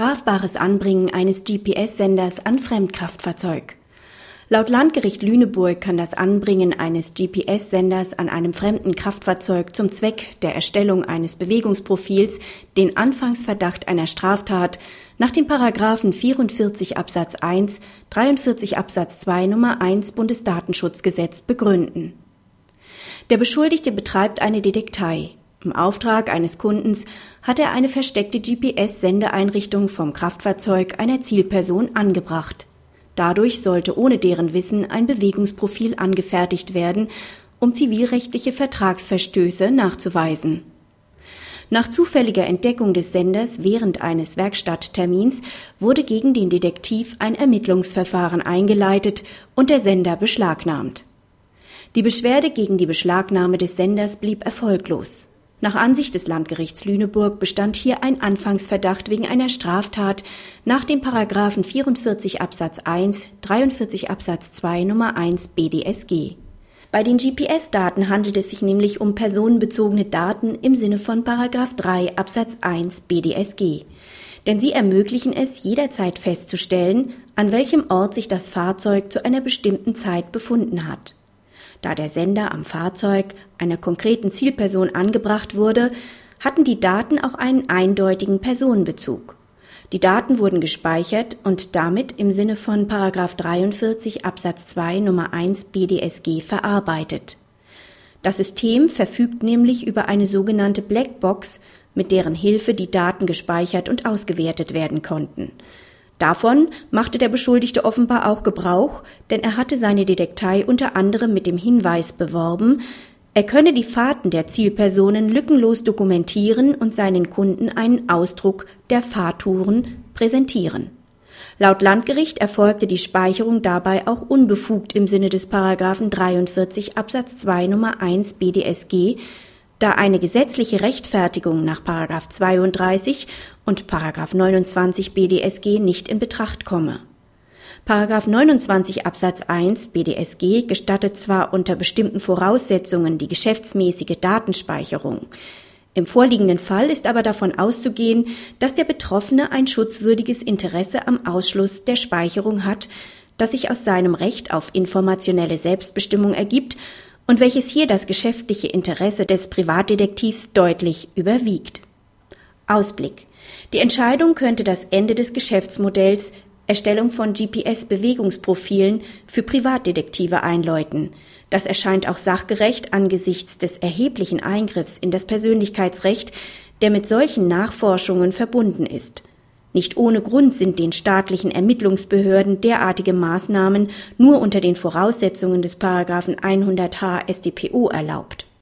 strafbares Anbringen eines GPS-Senders an Fremdkraftfahrzeug. Laut Landgericht Lüneburg kann das Anbringen eines GPS-Senders an einem fremden Kraftfahrzeug zum Zweck der Erstellung eines Bewegungsprofils den Anfangsverdacht einer Straftat nach den Paragraphen 44 Absatz 1, 43 Absatz 2 Nummer 1 Bundesdatenschutzgesetz begründen. Der Beschuldigte betreibt eine Detektei. Im Auftrag eines Kundens hat er eine versteckte GPS-Sendeeinrichtung vom Kraftfahrzeug einer Zielperson angebracht. Dadurch sollte ohne deren Wissen ein Bewegungsprofil angefertigt werden, um zivilrechtliche Vertragsverstöße nachzuweisen. Nach zufälliger Entdeckung des Senders während eines Werkstatttermins wurde gegen den Detektiv ein Ermittlungsverfahren eingeleitet und der Sender beschlagnahmt. Die Beschwerde gegen die Beschlagnahme des Senders blieb erfolglos. Nach Ansicht des Landgerichts Lüneburg bestand hier ein Anfangsverdacht wegen einer Straftat nach den Paragraphen 44 Absatz 1, 43 Absatz 2 Nummer 1 BDSG. Bei den GPS-Daten handelt es sich nämlich um personenbezogene Daten im Sinne von Paragraph 3 Absatz 1 BDSG. Denn sie ermöglichen es, jederzeit festzustellen, an welchem Ort sich das Fahrzeug zu einer bestimmten Zeit befunden hat. Da der Sender am Fahrzeug einer konkreten Zielperson angebracht wurde, hatten die Daten auch einen eindeutigen Personenbezug. Die Daten wurden gespeichert und damit im Sinne von 43 Absatz 2 Nummer 1 BDSG verarbeitet. Das System verfügt nämlich über eine sogenannte Blackbox, mit deren Hilfe die Daten gespeichert und ausgewertet werden konnten. Davon machte der Beschuldigte offenbar auch Gebrauch, denn er hatte seine Detektei unter anderem mit dem Hinweis beworben, er könne die Fahrten der Zielpersonen lückenlos dokumentieren und seinen Kunden einen Ausdruck der Fahrtouren präsentieren. Laut Landgericht erfolgte die Speicherung dabei auch unbefugt im Sinne des Paragraphen 43 Absatz 2 Nummer 1 BDSG, da eine gesetzliche Rechtfertigung nach 32 und 29 BDSG nicht in Betracht komme. 29 Absatz 1 BDSG gestattet zwar unter bestimmten Voraussetzungen die geschäftsmäßige Datenspeicherung, im vorliegenden Fall ist aber davon auszugehen, dass der Betroffene ein schutzwürdiges Interesse am Ausschluss der Speicherung hat, das sich aus seinem Recht auf informationelle Selbstbestimmung ergibt und welches hier das geschäftliche Interesse des Privatdetektivs deutlich überwiegt. Ausblick. Die Entscheidung könnte das Ende des Geschäftsmodells Erstellung von GPS-Bewegungsprofilen für Privatdetektive einläuten. Das erscheint auch sachgerecht angesichts des erheblichen Eingriffs in das Persönlichkeitsrecht, der mit solchen Nachforschungen verbunden ist. Nicht ohne Grund sind den staatlichen Ermittlungsbehörden derartige Maßnahmen nur unter den Voraussetzungen des Paragraphen 100h StPO erlaubt